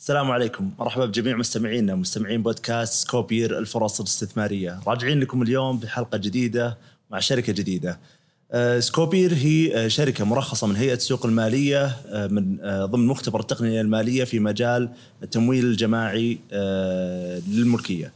السلام عليكم. مرحبا بجميع مستمعينا مستمعين بودكاست سكوبير الفرص الاستثمارية. راجعين لكم اليوم بحلقة جديدة مع شركة جديدة. آه، سكوبير هي آه، شركة مرخصة من هيئة السوق المالية آه، من ضمن مختبر التقنية المالية في مجال التمويل الجماعي للملكية.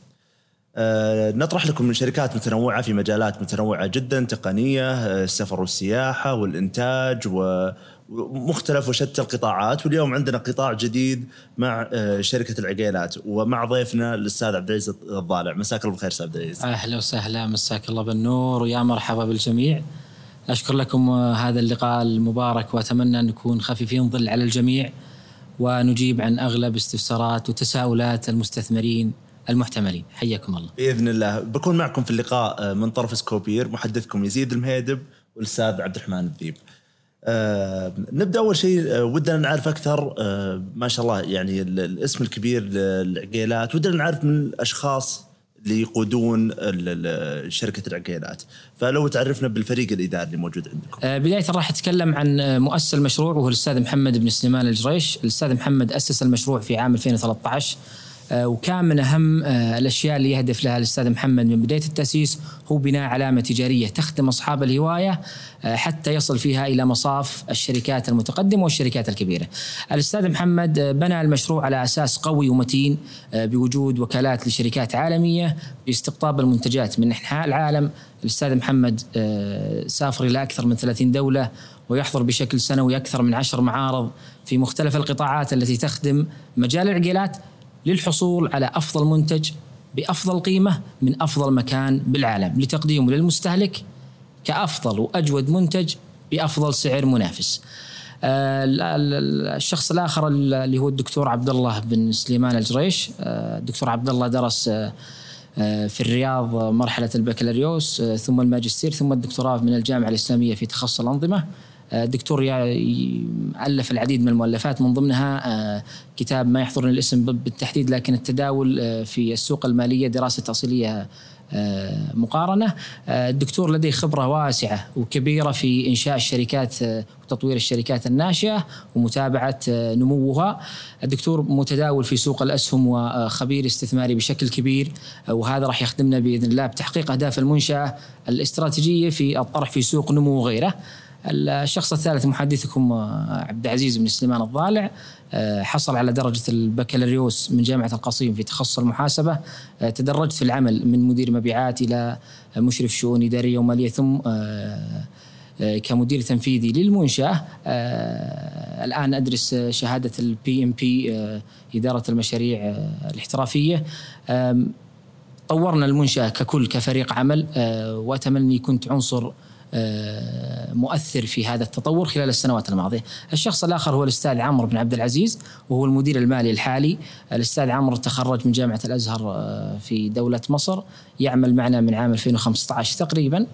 نطرح لكم من شركات متنوعة في مجالات متنوعة جدا تقنية السفر والسياحة والإنتاج و مختلف وشتى القطاعات واليوم عندنا قطاع جديد مع آه، شركة العقيلات ومع ضيفنا الأستاذ عبد العزيز الضالع. مساك الله بالخير أستاذ عبد العزيز. أهلا وسهلا مساك الله بالنور ويا مرحبا بالجميع. أشكر لكم هذا اللقاء المبارك وأتمنى أن نكون خفيفين ظل على الجميع ونجيب عن أغلب استفسارات وتساؤلات المستثمرين المحتملين. حياكم الله. بإذن الله. بكون معكم في اللقاء آه، من طرف سكوبير محدثكم يزيد المهيدب والأستاذ عبد الرحمن الذيب. آه نبدأ أول شيء آه ودنا نعرف أكثر آه ما شاء الله يعني الاسم الكبير للعقيلات. ودنا نعرف من الأشخاص اللي يقودون شركة العقيلات. فلو تعرفنا بالفريق الإداري اللي موجود عندكم. بداية راح أتكلم عن مؤسس المشروع وهو الأستاذ محمد بن سليمان الجريش. الأستاذ محمد أسس المشروع في عام 2013 آه، وكان من أهم آه، الأشياء اللي يهدف لها الأستاذ محمد من بداية التأسيس هو بناء علامة تجارية تخدم أصحاب الهواية آه، حتى يصل فيها إلى مصاف الشركات المتقدمة والشركات الكبيرة. الأستاذ محمد بنى المشروع على أساس قوي ومتين بوجود وكالات لشركات عالمية باستقطاب المنتجات من أنحاء العالم. الأستاذ محمد سافر إلى أكثر من 30 دولة ويحضر بشكل سنوي أكثر من عشر معارض في مختلف القطاعات التي تخدم مجال العقيلات للحصول على أفضل منتج بأفضل قيمة من أفضل مكان بالعالم لتقديمه للمستهلك كأفضل وأجود منتج بأفضل سعر منافس. آه، الشخص الآخر اللي هو الدكتور عبد الله بن سليمان الجريش آه، الدكتور عبد الله درس آه، في الرياض مرحلة البكالوريوس ثم الماجستير ثم الدكتوراه من الجامعة الإسلامية في تخصص الأنظمة الدكتور ألف العديد من المؤلفات من ضمنها آه، كتاب ما يحضرني الاسم بالتحديد لكن التداول آه، في السوق المالية دراسة تأصيلية آه، مقارنة. الدكتور لديه خبرة واسعة وكبيرة في إنشاء الشركات وتطوير الشركات الناشئة ومتابعة نموها. الدكتور متداول في سوق الأسهم وخبير استثماري بشكل كبير وهذا راح يخدمنا بإذن الله بتحقيق أهداف المنشأة الاستراتيجية في الطرح في سوق نمو وغيره الشخص الثالث محدثكم آه، عبد العزيز بن سليمان الضالع آه، حصل على درجة البكالوريوس من جامعة القصيم في تخصص المحاسبة. آه، تدرجت في العمل من مدير مبيعات إلى مشرف شؤون إدارية ومالية ثم كمدير تنفيذي للمنشأة. الآن أدرس شهادة ال PMP إدارة المشاريع الاحترافية. طورنا المنشأة ككل كفريق عمل. وأتمنى كنت عنصر مؤثر في هذا التطور خلال السنوات الماضية. الشخص الآخر هو الأستاذ عمرو بن عبد العزيز وهو المدير المالي الحالي. الأستاذ عمرو تخرج من جامعة الأزهر آه، في دولة مصر يعمل معنا من عام 2015 تقريبا.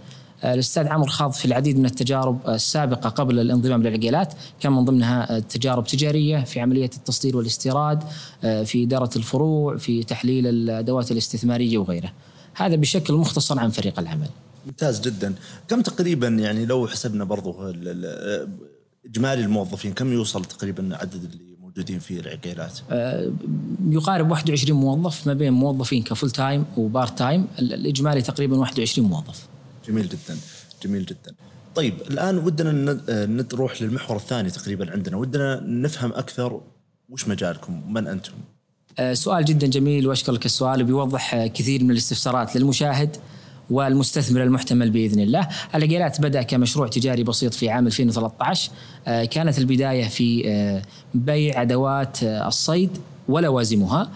آه، الأستاذ عمرو خاض في العديد من التجارب السابقة قبل الانضمام للعقيلات كان من ضمنها تجارب تجارية في عملية التصدير والاستيراد في إدارة الفروع في تحليل الأدوات الاستثمارية وغيره هذا بشكل مختصر عن فريق العمل ممتاز جدا. كم تقريبا يعني لو حسبنا برضو إجمالي الموظفين كم يوصل تقريبا عدد اللي موجودين في العقيلات؟ آه، يقارب 21 موظف ما بين موظفين ك full time و part time. الإجمالي تقريبا 21 موظف. جميل جدا جميل جدا. طيب الآن ودنا نروح للمحور الثاني تقريبا عندنا. ودنا نفهم أكثر وش مجالكم من أنتم؟ آه، سؤال جدا جميل واشكر لك السؤال وبيوضح كثير من الاستفسارات للمشاهد. والمستثمر المحتمل بإذن الله. العقيلات بدأ كمشروع تجاري بسيط في عام 2013 آه، كانت البداية في آه، بيع أدوات آه، الصيد ولوازمها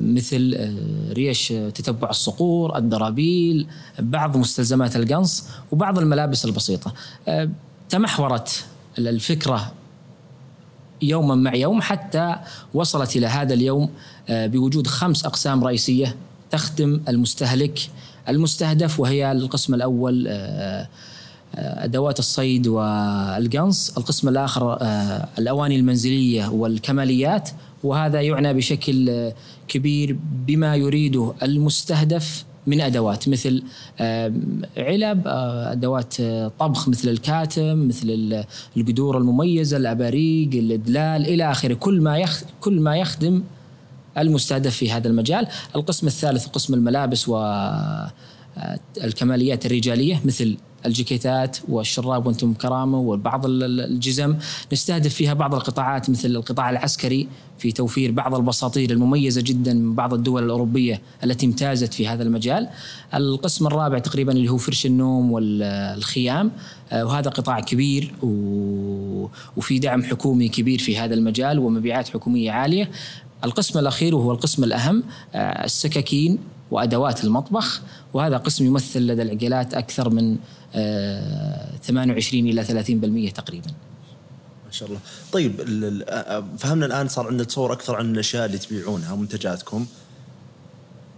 مثل ريش تتبع الصقور، الدرابيل، بعض مستلزمات القنص وبعض الملابس البسيطة. تمحورت الفكرة يوما مع يوم حتى وصلت إلى هذا اليوم بوجود خمس أقسام رئيسية تخدم المستهلك المستهدف وهي القسم الأول آه، آه، أدوات الصيد والقنص، القسم الآخر آه، الأواني المنزلية والكماليات. وهذا يعنى بشكل كبير بما يريده المستهدف من أدوات مثل علب أدوات طبخ مثل الكاتم مثل القدور المميزة الأباريق الإدلال إلى آخره. كل ما كل ما يخدم المستهدف في هذا المجال القسم الثالث قسم الملابس والكماليات الرجالية مثل الجيكيتات والشراب وأنتم كرامة وبعض الجزم نستهدف فيها بعض القطاعات مثل القطاع العسكري في توفير بعض البساطيل المميزة جدا من بعض الدول الأوروبية التي امتازت في هذا المجال. القسم الرابع تقريبا اللي هو فرش النوم والخيام آه، وهذا قطاع كبير وفي دعم حكومي كبير في هذا المجال ومبيعات حكومية عالية. القسم الأخير وهو القسم الأهم آه، السكاكين وأدوات المطبخ وهذا قسم يمثل لدى العقيلات أكثر من 28 إلى 30% تقريبا. ما شاء الله. طيب فهمنا الآن صار عندنا تصور أكثر عن الأشياء اللي تبيعونها منتجاتكم.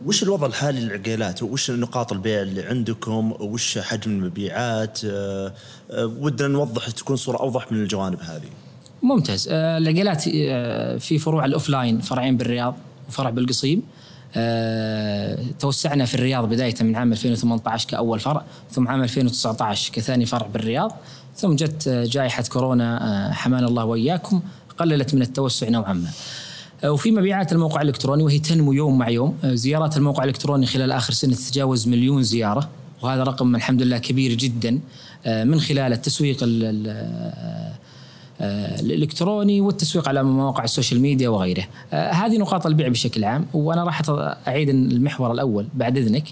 وش الوضع الحالي للعقيلات؟ وش نقاط البيع اللي عندكم؟ وش حجم المبيعات؟ ودنا نوضح تكون صورة أوضح من الجوانب هذه. ممتاز، العقيلات في فروع الأوفلاين فرعين بالرياض وفرع بالقصيم. آه، توسعنا في الرياض بداية من عام 2018 كأول فرع ثم عام 2019 كثاني فرع بالرياض ثم جت جائحة كورونا آه، حمانا الله وإياكم قللت من التوسع نوعا ما. آه، وفي مبيعات الموقع الإلكتروني وهي تنمو يوم مع يوم. زيارات الموقع الإلكتروني خلال آخر سنة تتجاوز مليون زيارة وهذا رقم الحمد لله كبير جدا. من خلال التسويق آه، الإلكتروني والتسويق على مواقع ال social media وغيره. آه، هذه نقاط البيع بشكل عام وأنا راح أعيد المحور الأول بعد إذنك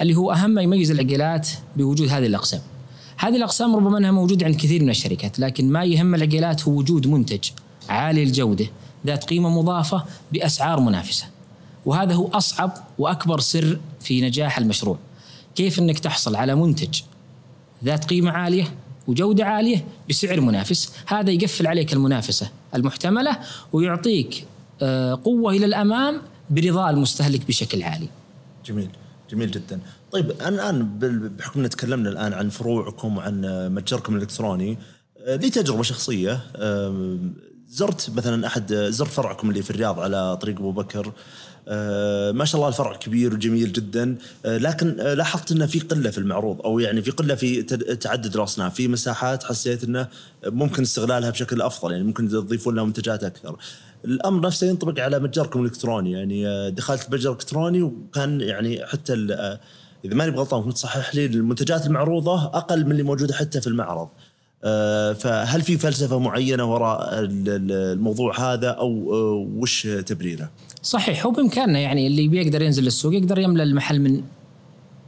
اللي هو أهم ما يميز العقيلات بوجود هذه الأقسام. هذه الأقسام ربما أنها موجودة عند كثير من الشركات لكن ما يهم العقيلات هو وجود منتج عالي الجوده ذات قيمة مضافة بأسعار منافسة. وهذا هو أصعب وأكبر سر في نجاح المشروع. كيف إنك تحصل على منتج ذات قيمة عالية وجودة عالية بسعر منافس. هذا يقفل عليك المنافسة المحتملة ويعطيك آه، قوة إلى الأمام برضا المستهلك بشكل عالي. جميل جميل جدا. طيب الآن بحكم تكلمنا الآن عن فروعكم وعن متجركم الإلكتروني آه، لي تجربة شخصية زرت مثلا أحد زرت فرعكم اللي في الرياض على طريق أبو بكر. آه، ما شاء الله الفرع كبير وجميل جدا. آه، لكن آه، لاحظت إنه في قلة في المعروض أو يعني في قلة في تعدد الاصناف في مساحات حسيت إنه ممكن استغلالها بشكل أفضل يعني ممكن تضيفون لها منتجات أكثر. الأمر نفسه ينطبق على متجركم الإلكتروني. يعني دخلت متجر إلكتروني وكان يعني حتى إذا ماني بغلطان كنت تصحح لي المنتجات المعروضة أقل من اللي موجودة حتى في المعرض. فهل في فلسفة معينة وراء الموضوع هذا؟ أو وش تبريره؟ صحيح هو بإمكاننا يعني اللي بيقدر ينزل للسوق يقدر يملى المحل من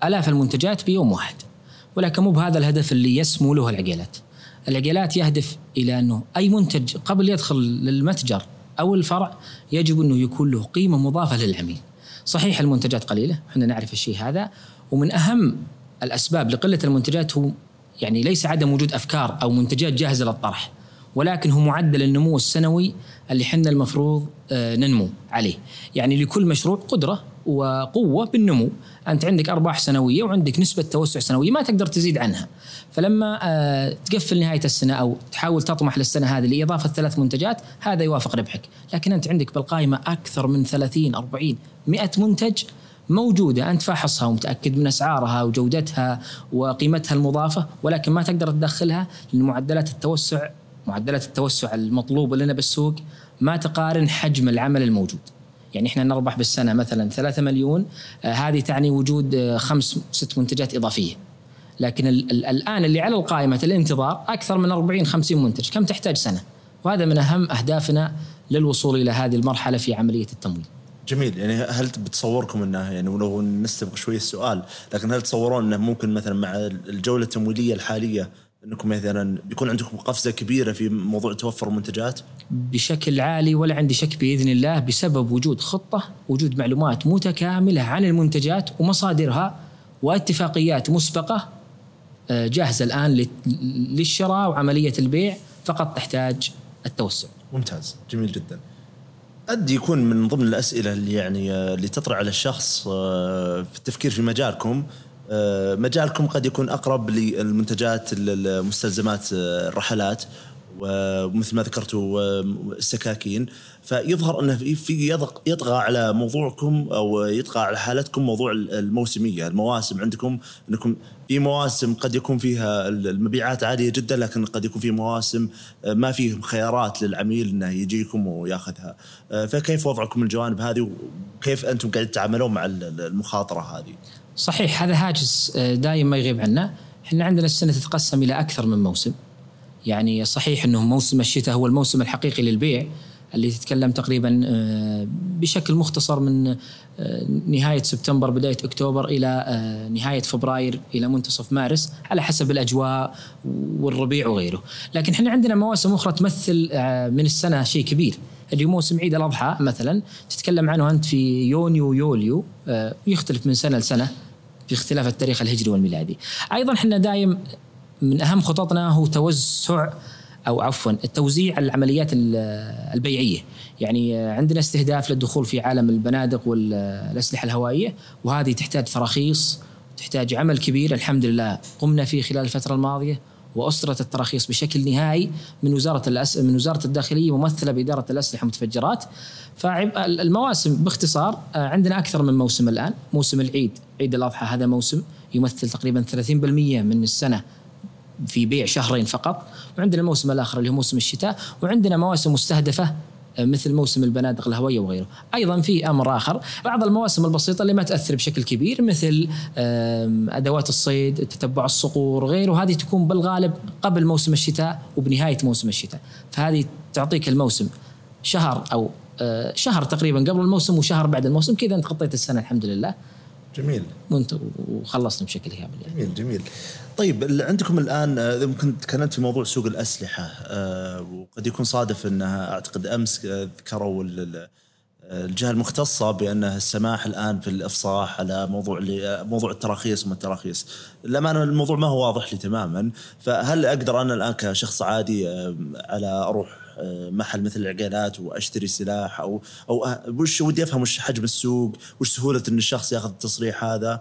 آلاف المنتجات بيوم واحد. ولكن مو بهذا الهدف اللي يسمو له العقيلات. العقيلات يهدف إلى أنه أي منتج قبل يدخل للمتجر أو الفرع يجب أنه يكون له قيمة مضافة للعميل. صحيح المنتجات قليلة إحنا نعرف الشيء هذا. ومن أهم الأسباب لقلة المنتجات هو يعني ليس عدم وجود أفكار أو منتجات جاهزة للطرح. ولكن هو معدل النمو السنوي اللي حنا المفروض ننمو عليه. يعني لكل مشروع قدرة وقوة بالنمو. أنت عندك أرباح سنوية وعندك نسبة توسع سنوية ما تقدر تزيد عنها. فلما آه، تقفل نهاية السنة أو تحاول تطمح للسنة هذه لإضافة ثلاث منتجات هذا يوافق ربحك. لكن أنت عندك بالقائمة أكثر من 30 40 100 منتج موجودة. أنت فاحصها ومتأكد من أسعارها وجودتها وقيمتها المضافة ولكن ما تقدر تدخلها لأن معدلات التوسع معدلات التوسع المطلوبة لنا بالسوق. ما تقارن حجم العمل الموجود. يعني إحنا نربح بالسنة مثلا 3 مليون آه هذه تعني وجود آه خمس ست منتجات إضافية. لكن ال ال الآن اللي على القائمة الانتظار أكثر من 40 50 منتج. كم تحتاج سنة؟ وهذا من أهم أهدافنا للوصول إلى هذه المرحلة في عملية التمويل. جميل. يعني هل بتصوركم إنه يعني ولو نستبق شوي السؤال لكن هل تصورون إنه ممكن مثلا مع الجولة التمويلية الحالية إنكم مثلا بيكون عندكم قفزة كبيرة في موضوع توفر المنتجات؟ بشكل عالي ولا عندي شك بإذن الله بسبب وجود خطة، وجود معلومات متكاملة عن المنتجات ومصادرها واتفاقيات مسبقة آه، جاهزة الآن للشراء وعملية البيع فقط تحتاج التوسع. ممتاز، جميل جدا. قد يكون من ضمن الأسئلة اللي يعني آه، اللي تطرح على الشخص آه، في التفكير في مجالكم مجالكم قد يكون أقرب للمنتجات المستلزمات الرحلات ومثل ما ذكرتوا السكاكين. فيظهر أنه في يطغى على موضوعكم أو يطغى على حالتكم موضوع الموسمية، المواسم. عندكم أنكم في مواسم قد يكون فيها المبيعات عالية جدا لكن قد يكون في مواسم ما فيه خيارات للعميل إنه يجيكم وياخذها، فكيف وضعكم الجوانب هذه؟ وكيف أنتم قاعدين تتعاملون مع المخاطرة هذه؟ صحيح هذا هاجس دائما ما يغيب عنا، إحنا عندنا السنة تتقسم إلى أكثر من موسم. يعني صحيح إنه موسم الشتاء هو الموسم الحقيقي للبيع اللي تتكلم تقريبا آه، بشكل مختصر من آه، نهاية سبتمبر بداية أكتوبر إلى آه، نهاية فبراير إلى منتصف مارس على حسب الأجواء والربيع وغيره. لكن إحنا عندنا مواسم أخرى تمثل من السنة شيء كبير. اللي موسم عيد الأضحى مثلا تتكلم عنه أنت في يونيو يوليو يختلف من سنة لسنة باختلاف التاريخ الهجري والميلادي. أيضا إحنا دايم من أهم خططنا هو توسع أو عفوا التوزيع العمليات البيعية. يعني عندنا استهداف للدخول في عالم البنادق والأسلحة الهوائية وهذه تحتاج تراخيص تحتاج عمل كبير. الحمد لله قمنا فيه خلال الفترة الماضية. وأسرة التراخيص بشكل نهائي من وزارة الأس... من وزارة الداخلية ممثلة بإدارة الأسلحة والمتفجرات فالمواسم باختصار عندنا أكثر من موسم الآن موسم العيد. عيد الأضحى هذا موسم يمثل تقريبا 30% من السنة في بيع شهرين فقط. وعندنا الموسم الآخر اللي هو موسم الشتاء وعندنا مواسم مستهدفة آه، مثل موسم البنادق الهويه وغيره. أيضا في أمر آخر بعض المواسم البسيطة اللي ما تأثر بشكل كبير مثل أدوات الصيد، تتبع الصقور وغيره هذه تكون بالغالب قبل موسم الشتاء وبنهاية موسم الشتاء. فهذه تعطيك الموسم شهر أو آه، شهر تقريبا قبل الموسم وشهر بعد الموسم كذا أنت غطيت السنة الحمد لله. جميل. وخلصنا بشكل كامل يعني. جميل جميل. طيب عندكم الآن آه، يمكن تكلمت في موضوع سوق الأسلحة آه، وقد يكون صادف أنها أعتقد أمس آه، ذكروا الجهة المختصة بان السماح الآن في الإفصاح على موضوع موضوع التراخيص وما التراخيص. للامانه الموضوع ما هو واضح لي تماما، فهل أقدر أنا الآن كشخص عادي على أروح محل مثل العقيلات وأشتري سلاح أو أو وش ودي أفهم وش حجم السوق، وش سهولة إن الشخص ياخذ التصريح هذا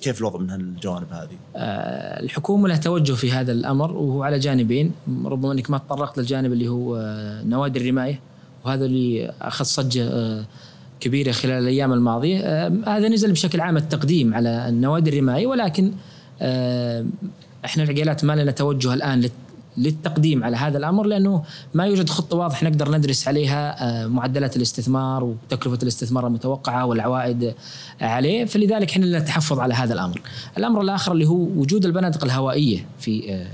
كيف الوضع من هالجوانب هذه؟ آه، الحكومة لها توجه في هذا الأمر وهو على جانبين ربما إنك ما تطرقت للجانب اللي هو آه، نوادي الرماية وهذا اللي أخذ صجة آه، كبيرة خلال الأيام الماضية هذا نزل بشكل عام التقديم على النوادي الرماية ولكن إحنا العقيلات ما لنا توجه الآن للتقديم على هذا الأمر لأنه ما يوجد خطة واضحة نقدر ندرس عليها آه، معدلات الاستثمار وتكلفة الاستثمار المتوقعة والعوائد عليه. فلذلك إحنا نتحفظ على هذا الأمر. الأمر الآخر اللي هو وجود البنادق الهوائية في آه،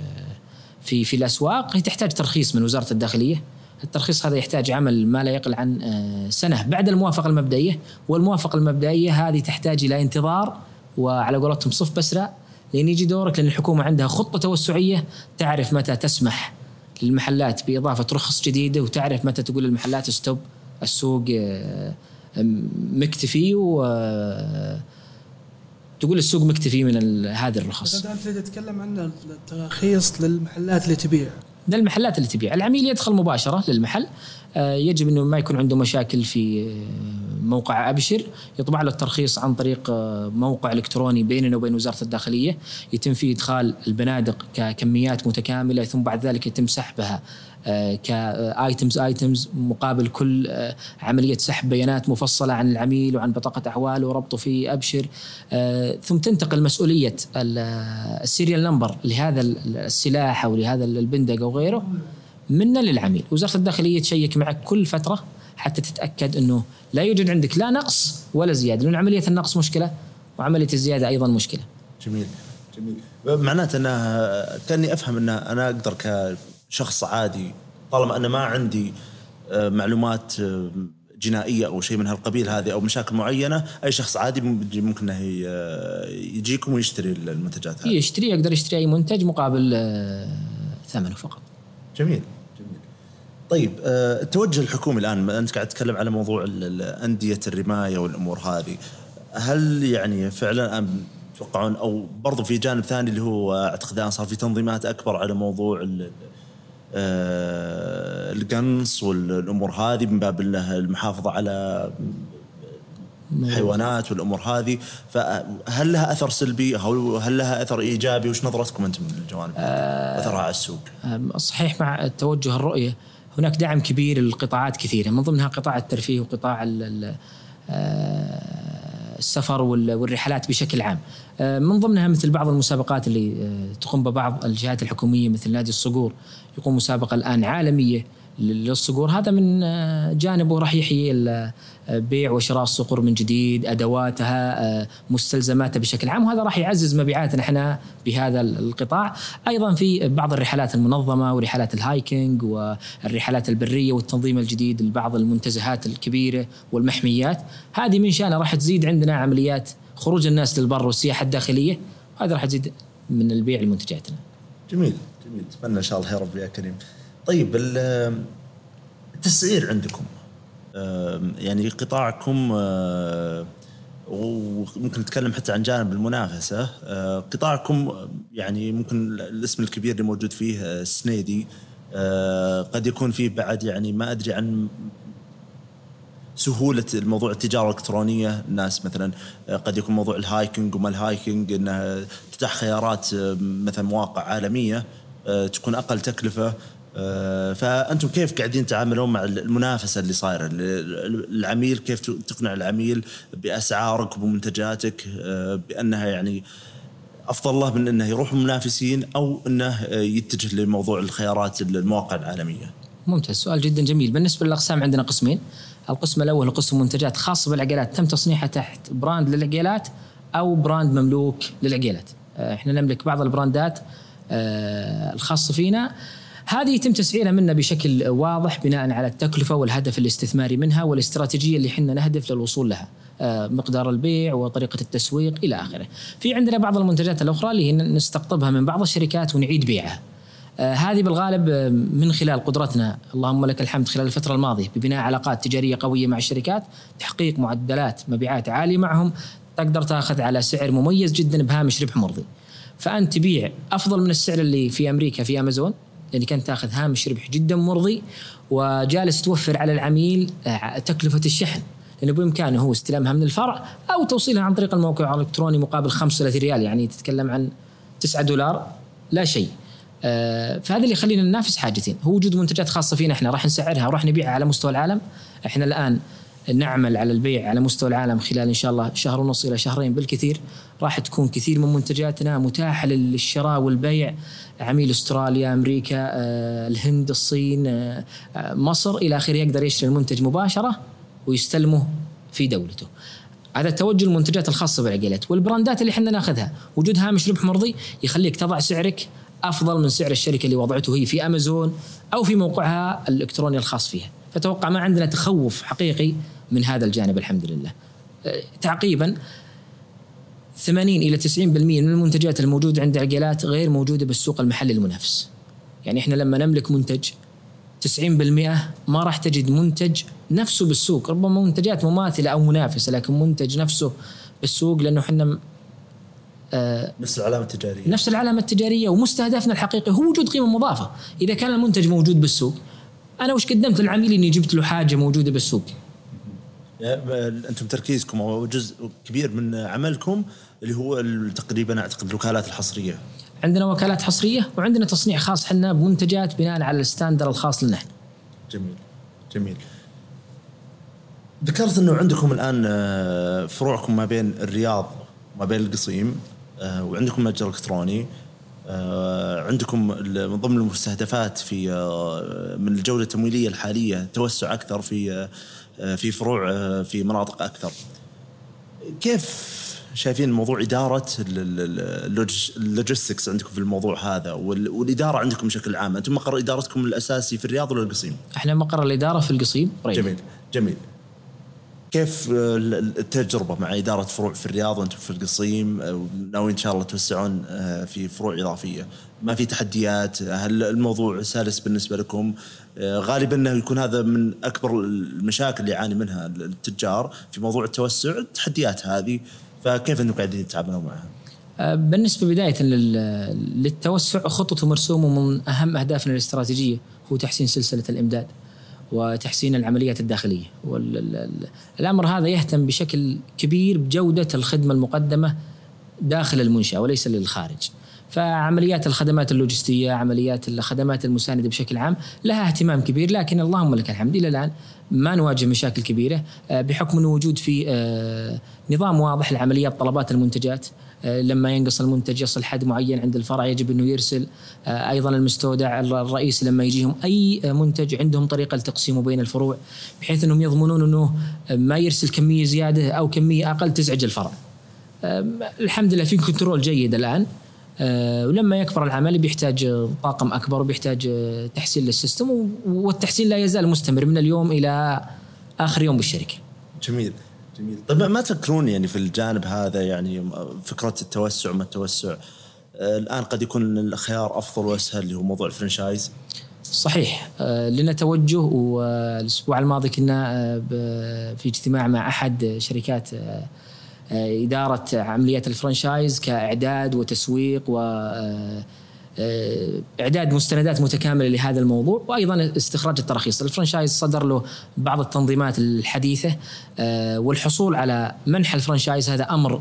في في الأسواق هي تحتاج ترخيص من وزارة الداخلية. الترخيص هذا يحتاج عمل ما لا يقل عن آه، سنة. بعد الموافقة المبدئية والموافقة المبدئية هذه تحتاج إلى انتظار وعلى قولتهم صف بسرة لين يجي دورك لأن الحكومة عندها خطة توسعية تعرف متى تسمح للمحلات بإضافة رخص جديدة وتعرف متى تقول للمحلات ستوب السوق آه، مكتفي و آه، تقول السوق مكتفي من هذه الرخص. أنت تتكلم عن التراخيص للمحلات اللي تبيع. للمحلات اللي تبيع، العميل يدخل مباشرة للمحل آه، يجب إنه ما يكون عنده مشاكل في موقع أبشر يطبع له الترخيص عن طريق آه، موقع إلكتروني بيننا وبين وزارة الداخلية. يتم فيه إدخال البنادق ككميات متكاملة ثم بعد ذلك يتم سحبها ك items items مقابل كل آه، عملية سحب بيانات مفصلة عن العميل وعن بطاقة أحواله وربطه في أبشر. آه، ثم تنتقل مسؤولية ال serial number لهذا السلاح أو لهذا البندق أو غيره منا للعميل. وزارة الداخلية تشيك معك كل فترة حتى تتأكد إنه لا يوجد عندك لا نقص ولا زيادة. لأن عملية النقص مشكلة وعملية الزيادة أيضا مشكلة. جميل. جميل. معناته انه كأني أفهم إن أنا أقدر كشخص عادي طالما أنا ما عندي آه، معلومات آه، جنائية أو شيء من هالقبيل هذه أو مشاكل معينة أي شخص عادي ممكن إنه آه، يجيكم ويشتري المنتجات هذه. يشتري يقدر يشتري أي منتج مقابل ثمنه فقط. جميل. طيب آه، التوجه الحكومي الآن أنت قاعد تتكلم على موضوع أندية الرماية والأمور هذه. هل يعني فعلا تتوقعون أو برضو في جانب ثاني اللي هو أعتقد الآن صار في تنظيمات أكبر على موضوع آه، القنص والأمور هذه من باب المحافظة على حيوانات والأمور هذه. فهل لها أثر سلبي أو هل لها أثر إيجابي؟ وش نظرتكم أنتم من الجوانب آه، أثرها على السوق؟ صحيح مع توجه الرؤية هناك دعم كبير للقطاعات كثيرة من ضمنها قطاع الترفيه وقطاع آه، السفر وال- والرحلات بشكل عام. آه، من ضمنها مثل بعض المسابقات اللي آه، تقوم ببعض الجهات الحكومية مثل نادي الصقور يقوم مسابقة الآن عالمية للصقور. هذا من جانبه راح يحيي بيع وشراء الصقور من جديد أدواتها آه، مستلزماتها بشكل عام وهذا راح يعزز مبيعاتنا إحنا بهذا القطاع. أيضا في بعض الرحلات المنظمة ورحلات الهايكنج والرحلات البرية والتنظيم الجديد لبعض المنتزهات الكبيرة والمحميات. هذه من شأنها راح تزيد عندنا عمليات خروج الناس للبر والسياحة الداخلية. هذا راح تزيد من البيع لمنتجاتنا. جميل جميل. أتمنى إن شاء الله يا رب يا كريم. طيب ال- التسعير عندكم يعني قطاعكم آه، وممكن نتكلم حتى عن جانب المنافسة. آه، قطاعكم يعني ممكن الاسم الكبير اللي موجود فيه آه، سنيدي قد يكون فيه بعد يعني ما أدري عن سهولة الموضوع التجارة الإلكترونية. الناس مثلا قد يكون موضوع ال hiking وما ال hiking أنها تتاح خيارات مثلا مواقع عالمية تكون أقل تكلفة. آه، فأنتم كيف قاعدين تتعاملون مع المنافسة اللي صايرة؟ العميل كيف تقنع العميل بأسعارك وبمنتجاتك آه، بأنها يعني أفضل له من أنه يروح منافسين أنه آه، يتجه لموضوع الخيارات المواقع العالمية. ممتاز. سؤال جدا جميل. بالنسبة للأقسام عندنا قسمين. القسم الأول قسم منتجات خاصة بالعقيلات تم تصنيعها تحت brand للعقيلات أو brand مملوك للعقيلات آه، إحنا نملك بعض البراندات الخاصة فينا. هذه يتم تسعيرها منا بشكل واضح بناء على التكلفة والهدف الاستثماري منها والاستراتيجية اللي إحنا نهدف للوصول لها آه، مقدار البيع وطريقة التسويق إلى آخره. في عندنا بعض المنتجات الأخرى اللي نستقطبها من بعض الشركات ونعيد بيعها. آه، هذه بالغالب آه، من خلال قدرتنا اللهم لك الحمد خلال الفترة الماضية ببناء علاقات تجارية قوية مع الشركات تحقيق معدلات مبيعات عالية معهم تقدر تاخذ على سعر مميز جدا بهامش ربح مرضي فأنت تبيع أفضل من السعر اللي في أمريكا في أمازون لأنك كنت تاخذ هامش ربح جدا مرضي وجالس توفر على العميل آه، تكلفة الشحن. لأنه بإمكانه هو استلامها من الفرع أو توصيلها عن طريق الموقع الإلكتروني مقابل 35 ريال يعني تتكلم عن 9 دولار لا شيء. آه، فهذا اللي يخلينا ننافس حاجتين. هو وجود منتجات خاصة فينا إحنا راح نسعرها وراح نبيعها على مستوى العالم. إحنا الآن نعمل على البيع على مستوى العالم خلال إن شاء الله شهر ونص إلى شهرين بالكثير. راح تكون كثير من منتجاتنا متاحة للشراء والبيع. عميل أستراليا أمريكا آه، الهند الصين آه، آه، مصر إلى آخره يقدر يشتري المنتج مباشرة ويستلمه في دولته. هذا توجه المنتجات الخاصة بالعقيلات والبراندات اللي إحنا ناخذها. وجود هامش ربح مرضي يخليك تضع سعرك أفضل من سعر الشركة اللي وضعته هي في أمازون أو في موقعها الإلكتروني الخاص فيها. فتوقع ما عندنا تخوف حقيقي من هذا الجانب الحمد لله. أه، تعقيبا 80 إلى 90% من المنتجات الموجودة عند عقيلات غير موجودة بالسوق المحلي المنافس. يعني إحنا لما نملك منتج 90% ما راح تجد منتج نفسه بالسوق. ربما منتجات مماثلة أو منافسة لكن منتج نفسه بالسوق لأنه إحنا نفس العلامة التجارية. نفس العلامة التجارية ومستهدفنا الحقيقي. هو وجود قيمة مضافة، إذا كان المنتج موجود بالسوق أنا وش قدمت للعميل إني جبت له حاجة موجودة بالسوق؟ أنتم تركيزكم أو جزء كبير من عملكم اللي هو تقريبا أعتقد الوكالات الحصرية. عندنا وكالات حصرية وعندنا تصنيع خاص. حنا بمنتجات بناء على الستاندر الخاص لنا. جميل جميل. ذكرت إنه عندكم الآن آه، فروعكم ما بين الرياض وما بين القصيم آه، وعندكم متجر إلكتروني آه، عندكم من ضمن المستهدفات في من الجولة التمويلية الحالية توسع أكثر في في فروع آه، في مناطق أكثر. كيف شايفين موضوع إدارة ال- ال- ال- ال logis- ال logistics عندكم في الموضوع هذا وال- والإدارة عندكم بشكل عام، أنتم مقر إدارتكم الأساسي في الرياض ولا القصيم؟ إحنا مقر الإدارة في القصيم قريب. جميل جميل كيف آه، ال- التجربة مع إدارة فروع في الرياض وأنتم في القصيم آه، ناويين إن شاء الله توسعون آه، في فروع إضافية. ما في تحديات هل الموضوع سلس بالنسبة لكم؟ غالبا إنه يكون هذا من أكبر المشاكل اللي يعاني منها التجار في موضوع التوسع التحديات هذه. فكيف أنتم قاعدين تتعاملون معها؟ بالنسبة بداية لل- للتوسع خطته مرسومه من أهم أهدافنا الاستراتيجية هو تحسين سلسلة الإمداد. وتحسين العمليات الداخلية والامر هذا يهتم بشكل كبير بجودة الخدمة المقدمة داخل المنشأة وليس للخارج. فعمليات الخدمات اللوجستية، عمليات الخدمات المساندة بشكل عام لها اهتمام كبير لكن اللهم لك الحمد إلى الآن ما نواجه مشاكل كبيرة آه، بحكم وجود في آه، نظام واضح لعمليات طلبات المنتجات لما ينقص المنتج يصل حد معين عند الفرع يجب إنه يرسل أيضا المستودع الرئيسي لما يجيهم أي منتج عندهم طريقة لتقسيمه بين الفروع بحيث إنهم يضمنون إنه ما يرسل كمية زيادة أو كمية أقل تزعج الفرع. الحمد لله في control جيد الآن آه، ولما يكبر العمل بيحتاج طاقم أكبر وبيحتاج آه، تحسين لل system والتحسين لا يزال مستمر من اليوم إلى آخر يوم بالشركة. جميل جميل. طيب ما تفكرون يعني في الجانب هذا يعني فكرة التوسع ما التوسع آه، الآن قد يكون الخيار أفضل وأسهل اللي هو موضوع ال franchise؟ صحيح. لنا توجه والأسبوع الماضي كنا في اجتماع مع أحد شركات آه، إدارة عمليات الفرنشايز كإعداد وتسويق و آه، آه، إعداد مستندات متكاملة لهذا الموضوع وأيضا استخراج التراخيص، الفرنشايز صدر له بعض التنظيمات الحديثة والحصول على منح الفرنشايز هذا أمر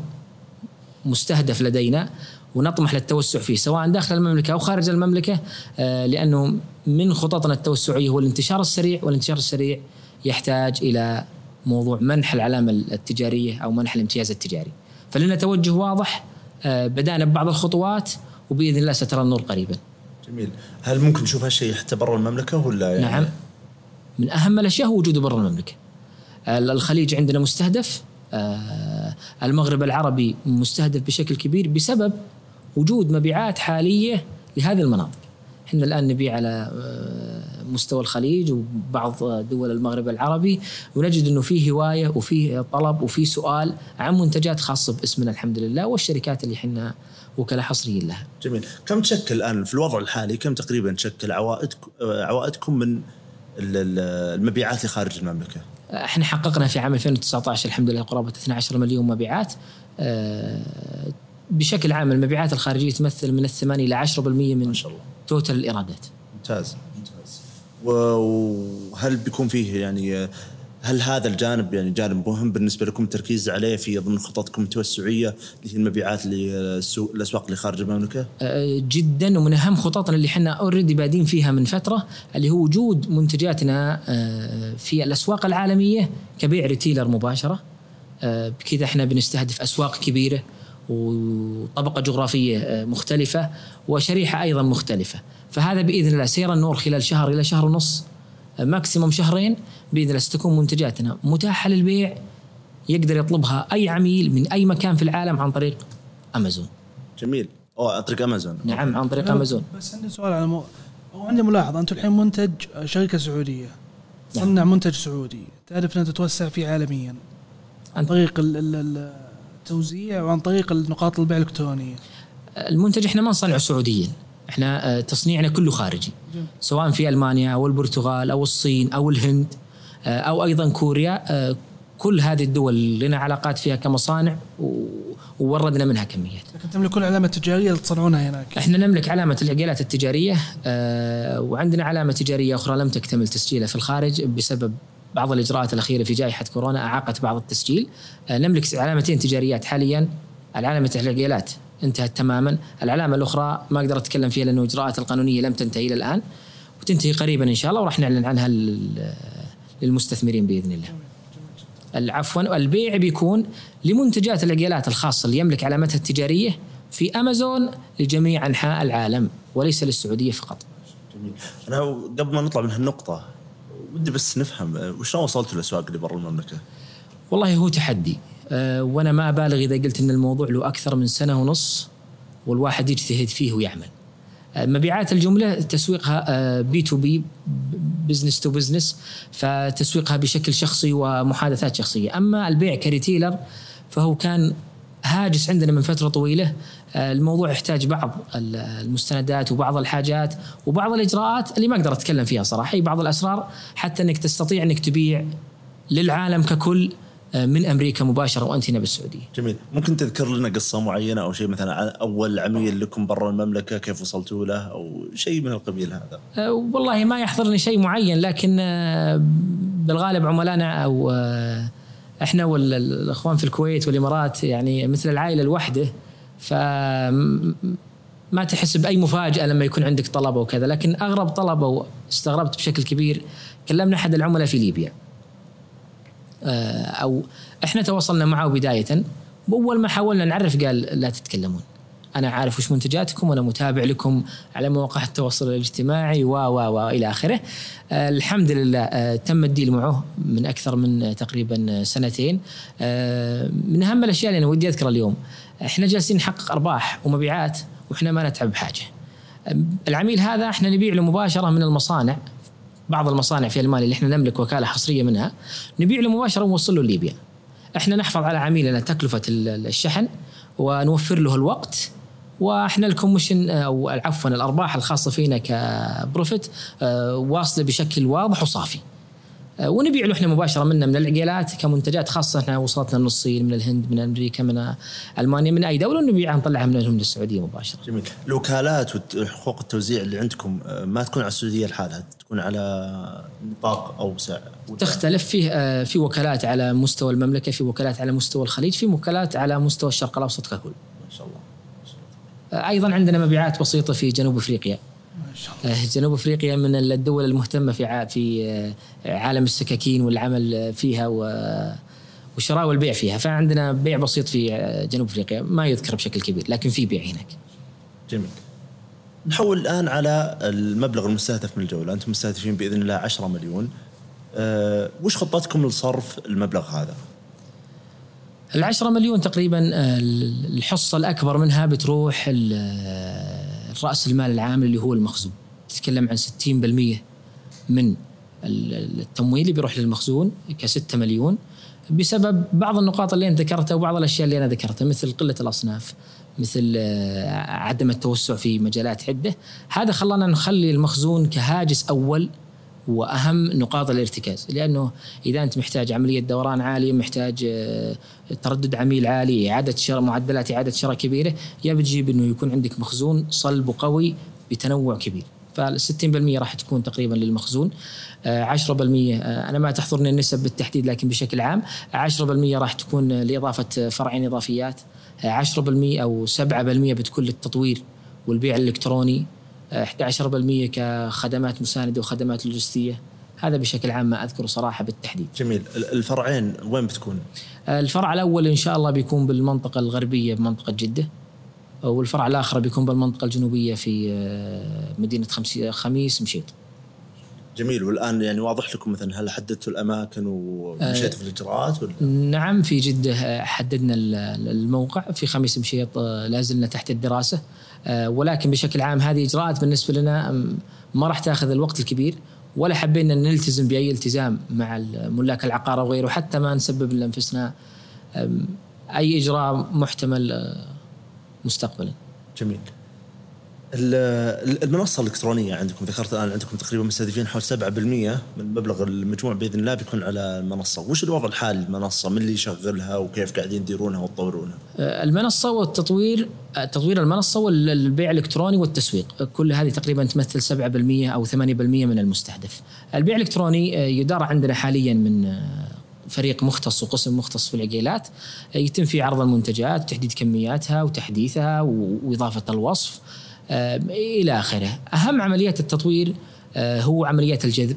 مستهدف لدينا ونطمح للتوسع فيه سواء داخل المملكة أو خارج المملكة لأنه من خططنا التوسعية هو الانتشار السريع والانتشار السريع يحتاج إلى موضوع منح العلامة التجارية أو منح الامتياز التجاري. فلنا توجه واضح آه، بدأنا ببعض الخطوات وبإذن الله سترى النور قريبا. جميل، هل ممكن نشوف هالشيء حتى برا المملكة ولا يعني؟ نعم. من أهم الأشياء هو وجوده برا المملكة. الخليج عندنا مستهدف آه، المغرب العربي مستهدف بشكل كبير بسبب وجود مبيعات حالية لهذه المناطق. إحنا الآن نبيع على آه، مستوى الخليج وبعض دول المغرب العربي ونجد إنه في هواية وفي طلب وفي سؤال عن منتجات خاصة باسمنا الحمد لله والشركات اللي إحنا وكلاء حصريين لها. جميل، كم تشكل الآن في الوضع الحالي كم تقريبا تشكل عوائدكم عوائدكم من المبيعات اللي خارج المملكة؟ إحنا حققنا في عام 2019 الحمد لله قرابة 12 مليون مبيعات آه، بشكل عام المبيعات الخارجية تمثل من الثمانية إلى 10% من ما شاء الله total الإيرادات. ممتاز ممتاز. وهل بيكون فيه يعني هل هذا الجانب يعني جانب مهم بالنسبة لكم التركيز عليه في ضمن خططكم التوسعيه اللي هي المبيعات للاسواق اللي خارج المملكة؟ أه، جدا ومن أهم خططنا اللي إحنا already بادين فيها من فترة اللي هو وجود منتجاتنا أه، في الأسواق العالمية كبيع retailer مباشرة. أه، بكذا إحنا بنستهدف أسواق كبيرة وطبقة جغرافية مختلفة وشريحة أيضا مختلفة. فهذا بإذن الله سيرى النور خلال شهر إلى شهر ونص. maximum شهرين بإذن الله ستكون منتجاتنا متاحة للبيع يقدر يطلبها أي عميل من أي مكان في العالم عن طريق أمازون. جميل، أو عن طريق أمازون. نعم عن طريق أمازون. بس عندي سؤال على مو... عندي ملاحظة أنتم الحين منتج شركة سعودية نعم. صنع منتج سعودي، تعرف ان تتوسع فيه عالميا عن طريق التوزيع وعن طريق نقاط البيع الإلكترونية. المنتج إحنا ما نصنعه سعوديا، إحنا آه، تصنيعنا كله خارجي سواء في ألمانيا أو البرتغال أو الصين أو الهند آه، أو أيضا كوريا آه، كل هذه الدول لنا علاقات فيها كمصانع ووردنا منها كميات. لكن تملكون علامه تجاريه تصنعونها هناك. إحنا نملك علامة العقيلات التجارية وعندنا علامة تجارية أخرى لم تكتمل تسجيلها في الخارج بسبب بعض الإجراءات الأخيرة في جائحة كورونا أعاقت بعض التسجيل. نملك علامتين تجاريات حاليا علامة العقيلات انتهت تماما العلامة الأخرى ما أقدر أتكلم فيها لأنه الاجراءات القانونية لم تنتهي إلى الآن وتنتهي قريبا إن شاء الله وراح نعلن عنها للمستثمرين بإذن الله عفوا البيع بيكون لمنتجات العقيلات الخاصة اللي يملك علامتها التجارية في أمازون لجميع أنحاء العالم وليس للسعودية فقط. جميل. أنا قبل ما نطلع من هالنقطه ودي بس نفهم وشلون وصلتوا للاسواق اللي برا المملكة؟ والله هو تحدي وأنا ما أبالغ إذا قلت إن الموضوع له أكثر من سنة ونص والواحد يجتهد فيه ويعمل. أه مبيعات الجملة تسويقها B to B business to business فتسويقها بشكل شخصي ومحادثات شخصية، أما البيع ك retailer فهو كان هاجس عندنا من فترة طويلة. الموضوع يحتاج بعض المستندات وبعض الحاجات وبعض الإجراءات اللي ما أقدر أتكلم فيها صراحة. بعض الأسرار حتى إنك تستطيع إنك تبيع للعالم ككل من أمريكا مباشرة وأنت هنا بالسعودية. جميل، ممكن تذكر لنا قصة معينة أو شيء مثلا أول عميل لكم برا المملكة؟ كيف وصلتوا له؟ أو شيء من القبيل هذا؟ أه والله ما يحضرني شيء معين لكن أه بالغالب عملائنا أو إحنا والأخوان في الكويت والإمارات يعني مثل العائلة الوحدة ف ما تحس بأي مفاجأة لما يكون عندك طلب وكذا. لكن أغرب طلب واستغربت بشكل كبير كلمنا أحد العملاء في ليبيا. آه، أو إحنا تواصلنا معه بداية. وأول ما حاولنا نعرف قال لا تتكلمون. أنا عارف وش منتجاتكم وأنا متابع لكم على مواقع التواصل الاجتماعي و و و إلى آخره. آه الحمد لله آه تم الديل معه من أكثر من تقريبا سنتين. آه من أهم الأشياء اللي أنا ودي أذكرها اليوم إحنا جالسين نحقق أرباح ومبيعات وإحنا ما نتعب بحاجة. العميل هذا إحنا نبيع له مباشرة من المصانع. بعض المصانع في ألمانيا اللي إحنا نملك وكالة حصرية منها نبيع له مباشره ونوصل له ليبيا إحنا نحفظ على عميلنا تكلفة الشحن ونوفر له الوقت وإحنا الكوميشن أو عفوا الأرباح الخاصة فينا كبروفيت آه، واصلة بشكل واضح وصافي. آه، ونبيع له إحنا مباشرة منه من العقيلات كمنتجات خاصة إحنا وصلتنا من الصين من الهند من أمريكا من ألمانيا من أي دولة ونبيعها نطلعها من لهم للسعوديه مباشرة. جميل، الوكالات وحقوق التوزيع اللي عندكم آه، ما تكون على السعودية لحالها، تكون على نطاق أوسع. تختلف فيه في وكالات على مستوى المملكة، في وكالات على مستوى الخليج، في وكالات على مستوى الشرق الأوسط ككل. ما شاء الله. أيضا عندنا مبيعات بسيطة في جنوب أفريقيا. جنوب أفريقيا من الدول المهتمة في في عالم السكاكين والعمل فيها والشراء والبيع فيها. فعندنا بيع بسيط في جنوب أفريقيا. ما يذكر بشكل كبير لكن في بيع هناك. جميل. نحول الآن على المبلغ المستهدف من الجولة. أنتم مستهدفين بإذن الله 10 مليون. أه وش خطتكم لصرف المبلغ هذا؟ العشرة مليون تقريبا آه، الحصة الأكبر منها بتروح رأس المال العام اللي هو المخزون. تتكلم عن 60% من التمويل اللي بيروح للمخزون كستة مليون بسبب بعض النقاط اللي أنا ذكرتها وبعض الأشياء اللي أنا ذكرتها مثل قلة الأصناف مثل آه، عدم التوسع في مجالات عدة. هذا خلانا نخلي المخزون كهاجس أول وأهم نقاط الارتكاز لأنه إذا أنت محتاج عملية دوران عالية محتاج آه، تردد عميل عالي إعادة شراء معدلات إعادة شراء كبيرة يا بتجيب إنه يكون عندك مخزون صلب وقوي بتنوع كبير. فال 60% راح تكون تقريبا للمخزون. 10% آه، آه، أنا ما تحضرني النسب بالتحديد لكن بشكل عام 10% راح تكون لإضافة فرعين إضافيات. 10% أو 7% بتكون للتطوير والبيع الإلكتروني. 11% كخدمات مساندة وخدمات لوجستية هذا بشكل عام ما أذكره صراحة بالتحديد. جميل، الفرعين وين بتكون؟ الفرع الأول إن شاء الله بيكون بالمنطقة الغربية بمنطقه جدة. والفرع الآخر بيكون بالمنطقة الجنوبية في آه، مدينة خميس مشيط. جميل والآن يعني واضح لكم مثلا هل حددتوا الأماكن ومشيتوا في الإجراءات ولا؟ نعم في جدة آه، حددنا الموقع في خميس مشيط آه، لازلنا تحت الدراسة آه، ولكن بشكل عام هذه إجراءات بالنسبة لنا ما راح تأخذ الوقت الكبير ولا حبينا نلتزم بأي التزام مع ملاك العقار أو غيره حتى ما نسبب لأنفسنا أي إجراء محتمل مستقبلا. جميل. المنصة الإلكترونية عندكم ذكرت الآن عندكم تقريبا مستهدفين حول 7% من مبلغ المجموع بإذن الله بيكون على المنصة، وش الوضع الحالي للمنصه؟ من اللي يشغلها وكيف قاعدين يديرونها وتطورونها؟ آه، المنصة والتطوير آه، تطوير المنصة والبيع الإلكتروني والتسويق، كل هذه تقريبا تمثل 7% أو 8% من المستهدف. البيع الإلكتروني آه، يدار عندنا حاليا من فريق مختص وقسم مختص في العقيلات يتم فيه عرض المنتجات وتحديد كمياتها وتحديثها وإضافة الوصف إلى آخره. أهم عمليات التطوير آه، هو عمليات الجذب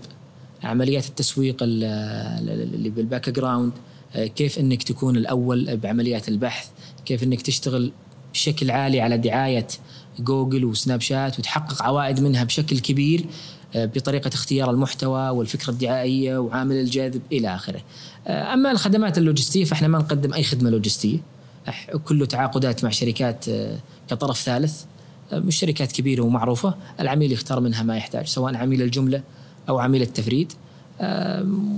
عمليات التسويق اللي بال background آه، كيف إنك تكون الأول بعمليات البحث كيف إنك تشتغل بشكل عالي على دعاية جوجل وسناب شات وتحقق عوائد منها بشكل كبير آه، بطريقة اختيار المحتوى والفكرة الدعائية وعامل الجذب إلى آخره. أما الخدمات اللوجستية فإحنا ما نقدم أي خدمة لوجستية كله تعاقدات مع شركات كطرف ثالث مش شركات كبيرة ومعروفة العميل يختار منها ما يحتاج سواء عميل الجملة أو عميل التفريد.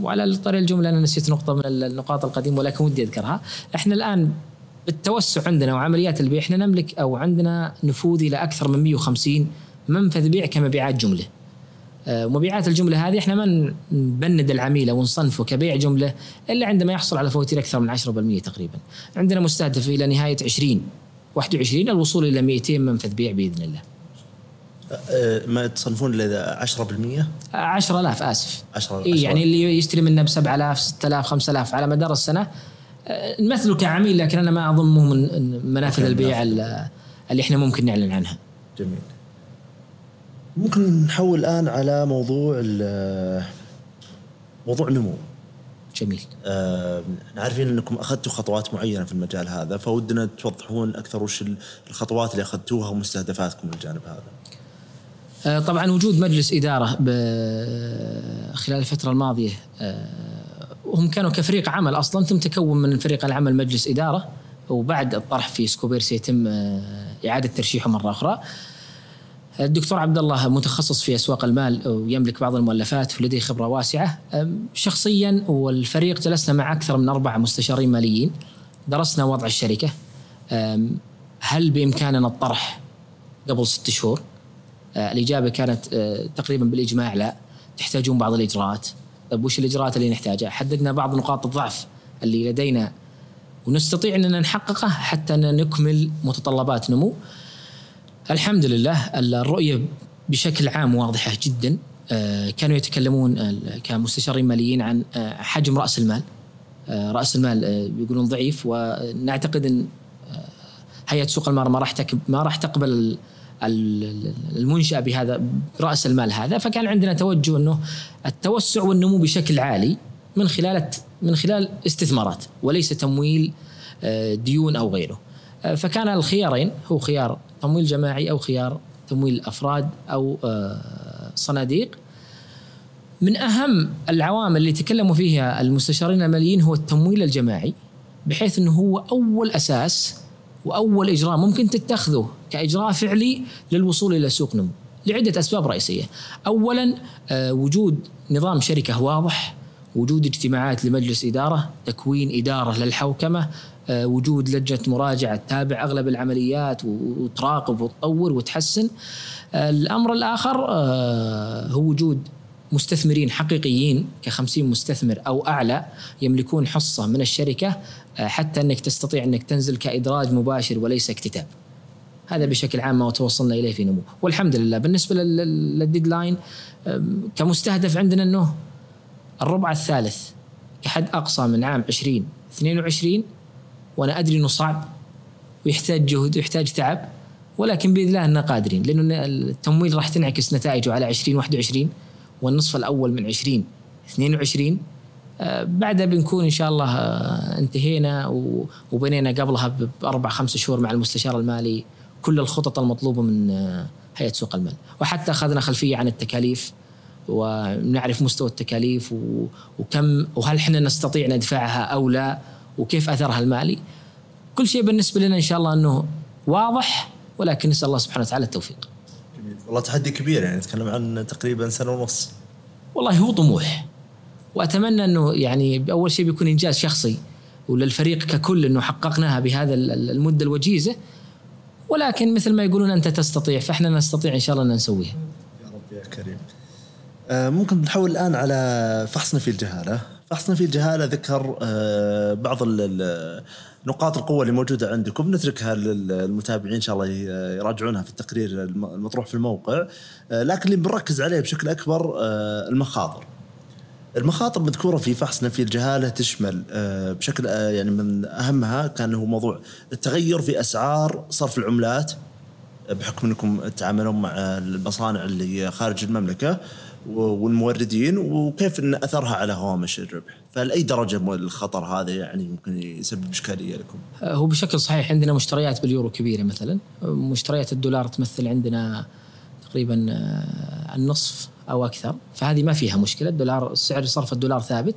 وعلى طريق الجملة أنا نسيت نقطة من النقاط القديمة ولكن ودي أذكرها. إحنا الآن بالتوسع عندنا وعمليات البيع إحنا نملك أو عندنا نفوذ إلى أكثر من 150 منفذ بيع كمبيعات جملة. ومبيعات الجملة هذه إحنا ما نبند العميل أو نصنفه كبيع جملة إلا عندما يحصل على فواتير أكثر من 10% تقريبا. عندنا مستهدف إلى نهاية 20 21 الوصول إلى 200 منفذ بيع بإذن الله. ما تصنفون إلا 10%؟ 10000 آسف 10 إيه يعني اللي يشتري منا ب 7000 6000 5000 على مدار السنة نمثله كعميل لكن أنا ما أضمه من منافذ البيع اللي إحنا ممكن نعلن عنها. جميل. ممكن نحول الآن على موضوع موضوع نمو. جميل. آه عارفين إنكم أخذتوا خطوات معينة في المجال هذا فودنا توضحون أكثر وش الخطوات اللي أخذتوها ومستهدفاتكم الجانب هذا. آه طبعا وجود مجلس إدارة خلال الفترة الماضية آه هم كانوا كفريق عمل أصلا تم تكون من فريق العمل مجلس إدارة وبعد الطرح في سكوبير سيتم إعادة ترشيحه مرة أخرى. الدكتور عبد الله متخصص في أسواق المال ويملك بعض المؤلفات ولديه خبرة واسعة. شخصيا والفريق جلسنا مع أكثر من أربع مستشارين ماليين درسنا وضع الشركة هل بإمكاننا الطرح قبل ست شهور؟ الإجابة كانت تقريبا بالإجماع لا تحتاجون بعض الإجراءات طيب وش الإجراءات اللي نحتاجها؟ حددنا بعض نقاط الضعف اللي لدينا ونستطيع أننا نحققه حتى نكمل متطلبات نمو. الحمد لله الرؤية بشكل عام واضحة جدا. كانوا يتكلمون كمستشارين ماليين عن حجم رأس المال. رأس المال يقولون ضعيف ونعتقد إن هيئة سوق المال ما راح ما راح تقبل المنشأة بهذا رأس المال هذا. فكان عندنا توجه أنه التوسع والنمو بشكل عالي من خلال من خلال استثمارات وليس تمويل ديون أو غيره. فكان الخيارين هو خيار تمويل جماعي أو خيار تمويل أفراد أو صناديق من أهم العوامل اللي تكلموا فيها المستشارين الماليين هو التمويل الجماعي بحيث أنه هو أول أساس وأول إجراء ممكن تتخذه كإجراء فعلي للوصول إلى سوق نمو لعدة أسباب رئيسية. اولا وجود نظام شركة واضح، وجود اجتماعات لمجلس إدارة، تكوين إدارة للحوكمة، وجود لجنة مراجعة تتابع أغلب العمليات وتراقب وتطور وتحسن. الأمر الآخر هو وجود مستثمرين حقيقيين ك50 مستثمر أو أعلى يملكون حصة من الشركة حتى أنك تستطيع أنك تنزل كإدراج مباشر وليس اكتتاب. هذا بشكل عام ما توصلنا إليه في نمو، والحمد لله بالنسبة للديدلاين كمستهدف عندنا أنه الربع الثالث كحد أقصى من عام 2022 وأنا أدري إنه صعب ويحتاج جهد ويحتاج تعب ولكن بإذن الله إننا قادرين لأنه التمويل راح تنعكس نتائجه على 2021 والنصف الأول من 2022 بعدها بنكون إن شاء الله انتهينا وبنينا قبلها بأربع خمس شهور مع المستشار المالي كل الخطط المطلوبة من هيئة سوق المال. وحتى أخذنا خلفية عن التكاليف ونعرف مستوى التكاليف وكم وهل إحنا نستطيع ندفعها أو لا. وكيف أثرها المالي كل شيء بالنسبة لنا إن شاء الله أنه واضح ولكن نسأل الله سبحانه وتعالى التوفيق. جميل والله تحدي كبير يعني نتكلم عن تقريبا سنة ونص. والله هو طموح وأتمنى أنه يعني اول شيء بيكون إنجاز شخصي وللفريق ككل أنه حققناها بهذا المدة الوجيزة ولكن مثل ما يقولون أنت تستطيع فإحنا نستطيع إن شاء الله أن نسويها. يا رب يا كريم. آه ممكن نحول الآن على فحصنا في الجهالة، فحصنا في الجهاله ذكر آه بعض نقاط القوة اللي موجودة عندكم. نتركها للمتابعين إن شاء الله يراجعونها في التقرير المطروح في الموقع. لكن اللي بنركز عليه بشكل أكبر المخاطر. المخاطر مذكورة في فحصنا في الجهالة تشمل بشكل يعني من أهمها كان هو موضوع التغير في أسعار صرف العملات بحكم أنكم تتعاملون مع المصانع اللي خارج المملكة. والموردين وكيف إن أثرها على هوامش الربح، فلأي درجة الخطر هذا يعني ممكن يسبب إشكالية لكم؟ هو بشكل صحيح عندنا مشتريات باليورو كبيرة مثلا، مشتريات الدولار تمثل عندنا تقريبا النصف أو أكثر، فهذه ما فيها مشكلة، الدولار سعر صرف الدولار ثابت.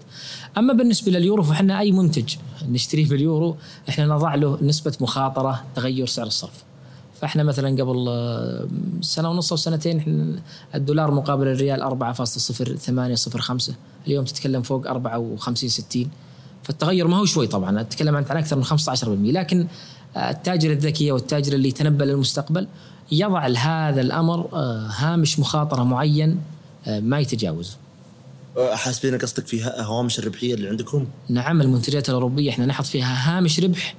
أما بالنسبة لليورو فإحنا أي منتج نشتريه باليورو إحنا نضع له نسبة مخاطرة تغير سعر الصرف. فاحنا مثلا قبل سنة ونص أو سنتين الدولار مقابل الريال 4.0805 اليوم تتكلم فوق 54 60 فالتغير ما هو شوي طبعا أتكلم عن أكثر من 15% لكن التاجر الذكي والتاجر اللي يتنبأ للمستقبل يضع لهذا الأمر هامش مخاطرة معين آه، ما يتجاوز. حاسبين قصدك في هوامش الربحية اللي عندكم؟ نعم المنتجات الأوروبية إحنا نحط فيها هامش ربح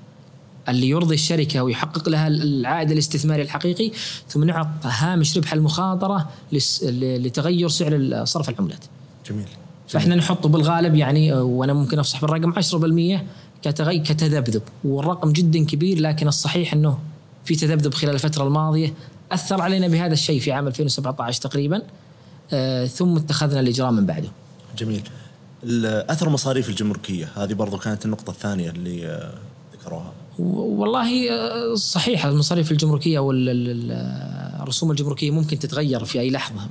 اللي يرضي الشركة ويحقق لها العائد الاستثماري الحقيقي ثم نعط هامش ربح المخاطرة لتغير سعر صرف العملات. جميل. فإحنا نحطه بالغالب يعني وأنا ممكن أفصح بالرقم 10% كتغي كتذبذب والرقم جدا كبير لكن الصحيح إنه في تذبذب خلال الفترة الماضية أثر علينا بهذا الشيء في عام 2017 تقريبا آه ثم اتخذنا الاجراء من بعده. جميل. أثر مصاريف الجمركية هذه برضو كانت النقطة الثانية اللي آه، ذكروها. والله آه، صحيح المصاريف الجمركية والرسوم الجمركية ممكن تتغير في أي لحظة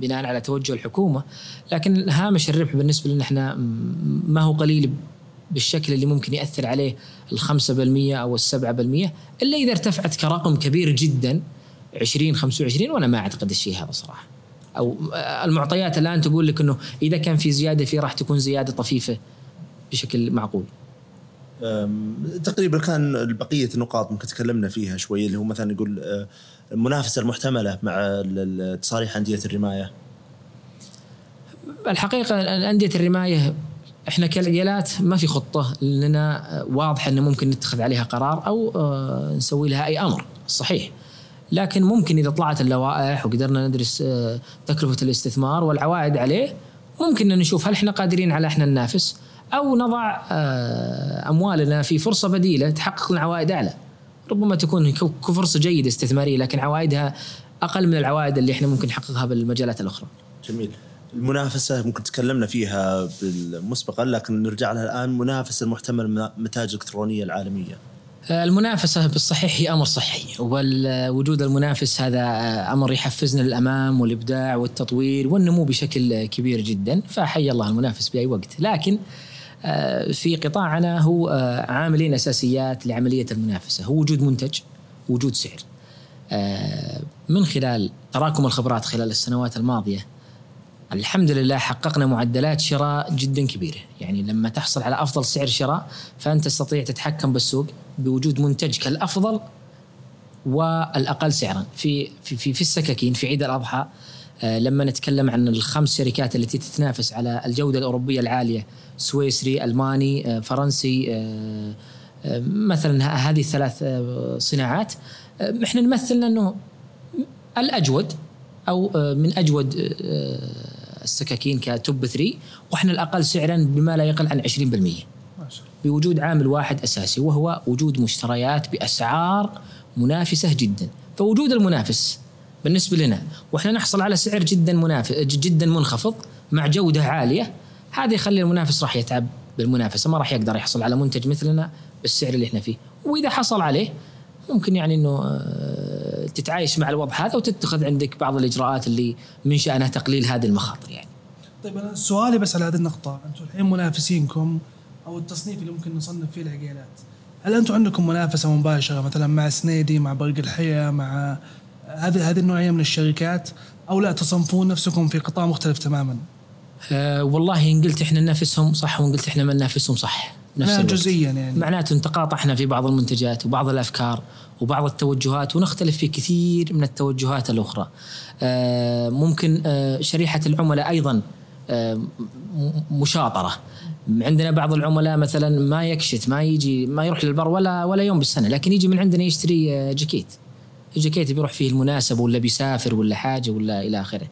بناء على توجه الحكومة لكن هامش الربح بالنسبة لنا إحنا ما هو قليل بالشكل اللي ممكن يأثر عليه الخمسة بالمية أو السبعة بالمية إلا إذا ارتفعت كرقم كبير جدا 20 25 وأنا ما أعتقد الشيء هذا صراحة. أو المعطيات الآن تقول لك إنه إذا كان في زيادة في راح تكون زيادة طفيفة بشكل معقول. تقريبا كان بقية النقاط ممكن تكلمنا فيها شوي اللي هو مثلا يقول أه، المنافسة المحتملة مع تصاريح أندية الرماية. الحقيقة أندية الرماية إحنا كالعيالات ما في خطة لنا واضحه إنه ممكن نتخذ عليها قرار أو أه، نسوي لها أي أمر صحيح. لكن ممكن إذا طلعت اللوائح وقدرنا ندرس أه، تكلفة الاستثمار والعوائد عليه ممكن نشوف هل إحنا قادرين على إحنا ننافس. أو نضع آه، أموالنا في فرصة بديلة تحقق لنا عوائد أعلى ربما تكون كفرصة جيدة استثمارية لكن عوائدها أقل من العوائد اللي إحنا ممكن نحققها بالمجالات الأخرى. جميل. المنافسة ممكن تكلمنا فيها مسبقا لكن نرجع لها الآن منافسة المحتمل متاجر الالكترونيه العالمية. آه، المنافسة بالصحيح هي أمر صحي ووجود المنافس هذا آه، أمر يحفزنا للأمام والإبداع والتطوير والنمو بشكل كبير جدا فحي الله المنافس بأي وقت لكن آه، في قطاعنا هو آه، عاملين أساسيات لعملية المنافسة. هو وجود منتج وجود سعر. آه، من خلال تراكم الخبرات خلال السنوات الماضية الحمد لله حققنا معدلات شراء جدا كبيرة. يعني لما تحصل على أفضل سعر شراء فأنت تستطيع تتحكم بالسوق بوجود منتجك الافضل والأقل سعرا. في في في, في السكاكين في عيد الأضحى لما نتكلم عن الخمس شركات التي تتنافس على الجودة الأوروبية العالية سويسري ألماني آه، فرنسي آه، آه، مثلا هذه الثلاث صناعات إحنا نمثلنا أنه الأجود أو من أجود السكاكين كتوب 3 وإحنا الأقل سعرا بما لا يقل عن 20% بوجود عامل واحد أساسي وهو وجود مشتريات بأسعار منافسة جدا. فوجود المنافس بالنسبة لنا. وإحنا نحصل على سعر جدا منافس جدا منخفض مع جودة عالية. هذا يخلي المنافس راح يتعب بالمنافسة ما راح يقدر يحصل على منتج مثلنا بالسعر اللي إحنا فيه. وإذا حصل عليه ممكن يعني إنه آه، تتعايش مع الوضع هذا وتتخذ عندك بعض الإجراءات اللي من شأنها تقليل هذه المخاطر يعني. طيب أنا سؤالي بس على هذه النقطة، أنتم الحين منافسينكم أو التصنيف اللي ممكن نصنف فيه العقيلات، هل أنتم عندكم منافسة مباشرة مثلا مع سنيدي مع برق الحياة مع هذه هذه النوعية من الشركات أو لا تصنفون نفسكم في قطاع مختلف تماما؟ أه والله إن قلت إحنا ننافسهم صح وإن قلت إحنا ما ننافسهم صح نفس جزئيا يعني معناته تقاطعنا في بعض المنتجات وبعض الأفكار وبعض التوجهات ونختلف في كثير من التوجهات الأخرى. أه ممكن أه شريحة العملاء أيضا أه مشاطرة. عندنا بعض العملاء مثلا ما يكشت ما يجي ما يروح للبر ولا ولا يوم بالسنة لكن يجي من عندنا يشتري آه، الجاكيت بيروح فيه المناسبه ولا بيسافر ولا حاجة ولا إلى آخره.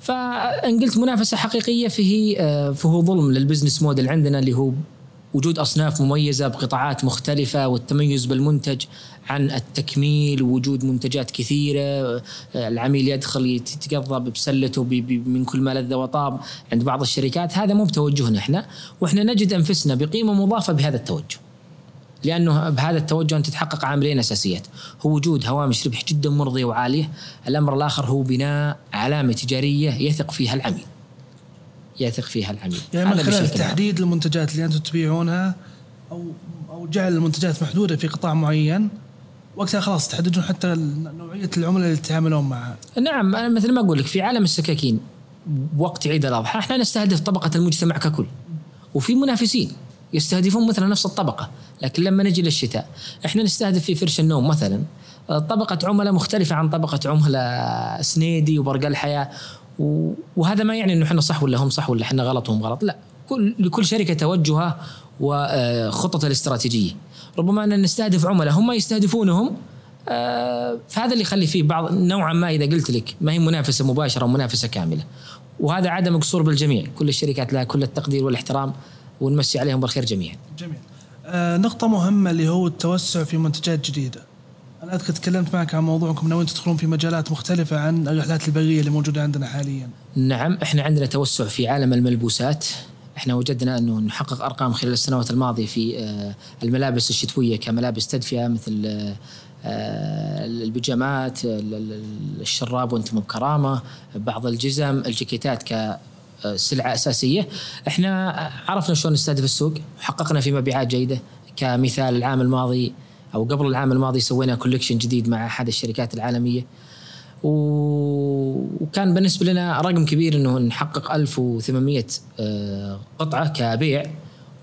فإن قلت منافسة حقيقية فهي آه، فهو ظلم للبزنس موديل عندنا اللي هو وجود أصناف مميزة بقطاعات مختلفة والتميز بالمنتج عن التكميل ووجود منتجات كثيرة آه، العميل يدخل يتقضى بسلته من كل ما لذ وطاب عند بعض الشركات هذا مو بتوجهنا إحنا وإحنا نجد أنفسنا بقيمة مضافة بهذا التوجه. لأنه بهذا التوجه انت تتحقق عاملين أساسيات. هو وجود هوامش ربح جدا مرضيه وعاليه الأمر الآخر هو بناء علامة تجارية يثق فيها العميل. يثق فيها العميل. يعني من خلال تحديد المنتجات اللي أنتم تبيعونها أو أو جعل المنتجات محدودة في قطاع معين وقتها خلاص تحددون حتى نوعية العملاء اللي تتعاملون معها. نعم أنا مثل ما أقول لك في عالم السكاكين وقت عيد الأضحى إحنا نستهدف طبقة المجتمع ككل. وفي منافسين. يستهدفون مثلا نفس الطبقة لكن لما نجي للشتاء إحنا نستهدف في فرش النوم مثلا. طبقة عملاء مختلفة عن طبقة عملاء سنيدي وبرق الحياة. وهذا ما يعني إنه إحنا صح ولا هم صح ولا إحنا غلط وهم غلط. لا كل لكل شركة توجهها وخططها الاستراتيجية. ربما أن نستهدف عملاء هم يستهدفونهم آه، فهذا اللي يخلي فيه بعض نوعا ما إذا قلت لك ما هي منافسة مباشرة ومنافسة كاملة. وهذا عدم قصور بالجميع. كل الشركات لها كل التقدير والاحترام. ونمسي عليهم بالخير جميعا. جميل. آه نقطة مهمة اللي هو التوسع في منتجات جديدة. أنا أذكر تكلمت معك عن موضوع أنكم ناويين تدخلون في مجالات مختلفة عن الرحلات البرية اللي موجودة عندنا حاليا. نعم إحنا عندنا توسع في عالم الملبوسات. إحنا وجدنا أنه نحقق أرقام خلال السنوات الماضية في آه، الملابس الشتوية كملابس تدفئة مثل آه، البيجامات الشراب وأنتم بكرامة بعض الجزم الجاكيتات كسلعه أساسية. إحنا عرفنا شلون نستهدف السوق وحققنا في مبيعات جيدة. كمثال العام الماضي أو قبل العام الماضي سوينا كوليكشن جديد مع أحد الشركات العالمية. وكان بالنسبة لنا رقم كبير إنه نحقق 1800 آه، قطعة كبيع.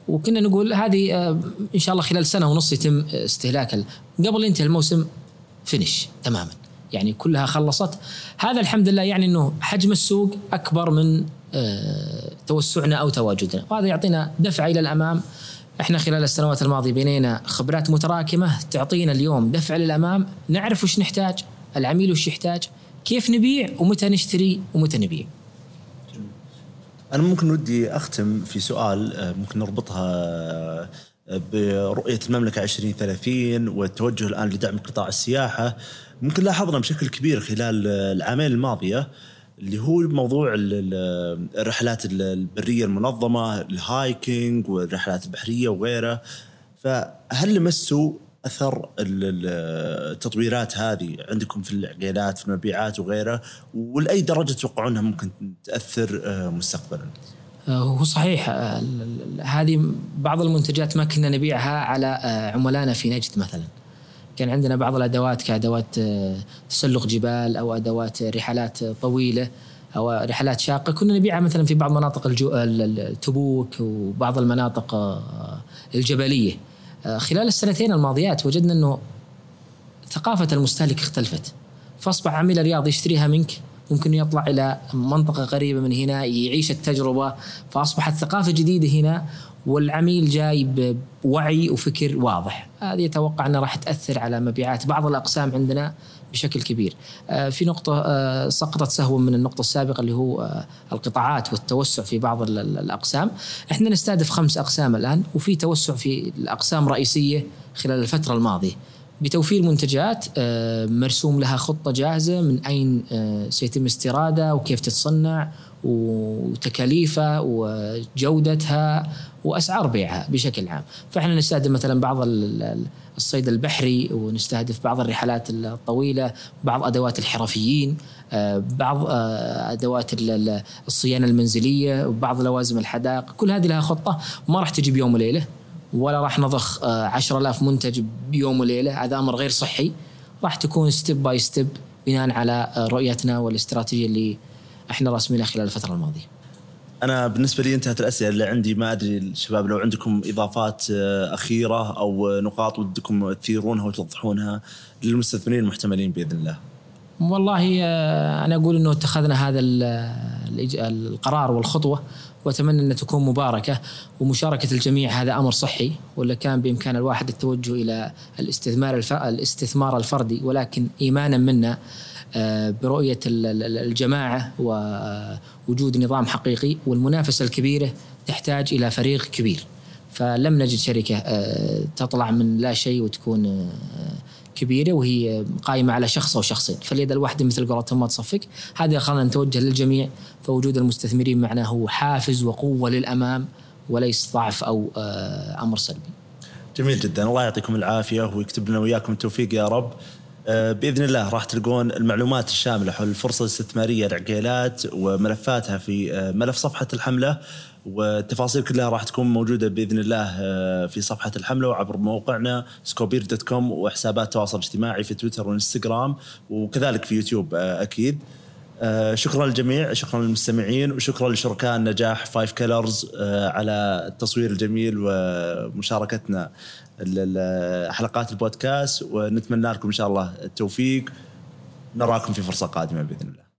وكنا نقول هذه آه، إن شاء الله خلال سنة ونص يتم استهلاك قبل ينتهي الموسم فينش تماما. يعني كلها خلصت. هذا الحمد لله يعني إنه حجم السوق أكبر من توسعنا أو تواجدنا. وهذا يعطينا دفعه إلى الأمام. إحنا خلال السنوات الماضية بنينا خبرات متراكمة تعطينا اليوم دفع للامام نعرف وش نحتاج العميل وش يحتاج كيف نبيع ومتى نشتري ومتى نبيع. أنا ممكن ودي أختم في سؤال آه، ممكن نربطها آه، برؤية المملكة 2030 والتوجه الآن لدعم قطاع السياحة. ممكن لاحظنا بشكل كبير خلال العامين الماضية اللي هو موضوع الرحلات البرية المنظمة الهايكينج والرحلات البحرية وغيرها فهل لمسوا أثر التطويرات هذه عندكم في العقيلات في المبيعات وغيرها ولأي درجة تتوقعونها ممكن تأثر آه، مستقبلا؟ آه، هو صحيح آه، هذه بعض المنتجات ما كنا نبيعها على عملائنا في نجد مثلا. كان عندنا بعض الأدوات كأدوات تسلق جبال أو أدوات رحلات طويلة أو رحلات شاقة. كنا نبيعها مثلا في بعض مناطق الجو... التبوك وبعض المناطق الجبلية. آه، خلال السنتين الماضيات وجدنا إنه ثقافة المستهلك اختلفت. فأصبح عميل الرياض يشتريها منك ممكن يطلع إلى منطقة قريبة من هنا يعيش التجربة. فأصبحت ثقافة جديدة هنا والعميل جاي بوعي وفكر واضح. هذه أتوقع أنها راح تأثر على مبيعات بعض الأقسام عندنا بشكل كبير. آه، في نقطة آه، سقطت سهوا من النقطة السابقة اللي هو آه، القطاعات والتوسع في بعض الأقسام. إحنا نستهدف خمس أقسام الآن وفي توسع في الأقسام الرئيسية خلال الفترة الماضية. بتوفير منتجات مرسوم لها خطة جاهزة من أين سيتم استيرادها وكيف تتصنع وتكاليفها وجودتها وأسعار بيعها بشكل عام، فإحنا نستهدف مثلا بعض الصيد البحري ونستهدف بعض الرحلات الطويلة، بعض أدوات الحرفيين، آه، بعض آه، أدوات الصيانة المنزلية، وبعض لوازم الحدائق، كل هذه لها خطة. ما راح تجي بيوم وليلة ولا راح نضخ 10000 آه، منتج بيوم وليلة، هذا أمر غير صحي، راح تكون step by step بناء على رؤيتنا والإستراتيجية اللي إحنا راسمينها خلال الفترة الماضية. أنا بالنسبة لي انتهت الأسئلة اللي عندي ما أدري الشباب لو عندكم إضافات آه، أخيرة أو نقاط ودكم تثيرونها وتوضحونها للمستثمرين المحتملين بإذن الله. والله آه، أنا أقول إنه اتخذنا هذا القرار والخطوة وأتمنى انها تكون مباركة ومشاركة الجميع هذا أمر صحي ولا كان بإمكان الواحد التوجه إلى الاستثمار الاستثمار الفردي ولكن إيمانا منا آه، برؤية الجماعة ووجود نظام حقيقي والمنافسة الكبيرة تحتاج إلى فريق كبير. فلم نجد شركة آه، تطلع من لا شيء وتكون آه، كبيرة وهي قائمة على شخص أو شخصين. فاليد الواحده مثل قولتهم ما تصفق. هذا خلنا نتوجه للجميع. فوجود المستثمرين معنا هو حافز وقوة للأمام وليس ضعف أو أمر سلبي. جميل جدا. الله يعطيكم العافية ويكتب لنا وياكم التوفيق يا رب. آه، بإذن الله راح تلقون المعلومات الشاملة حول الفرصه الاستثماريه لعقيلات وملفاتها في آه، ملف صفحة الحملة والتفاصيل كلها راح تكون موجودة بإذن الله آه، في صفحة الحملة وعبر موقعنا سكوبير dot com وحسابات التواصل الاجتماعي في تويتر وإنستغرام وكذلك في يوتيوب أكيد. شكرا للجميع شكرا للمستمعين وشكرا لشركاء النجاح Five Colors على التصوير الجميل ومشاركتنا حلقات البودكاست ونتمنى لكم إن شاء الله التوفيق. نراكم في فرصة قادمة بإذن الله.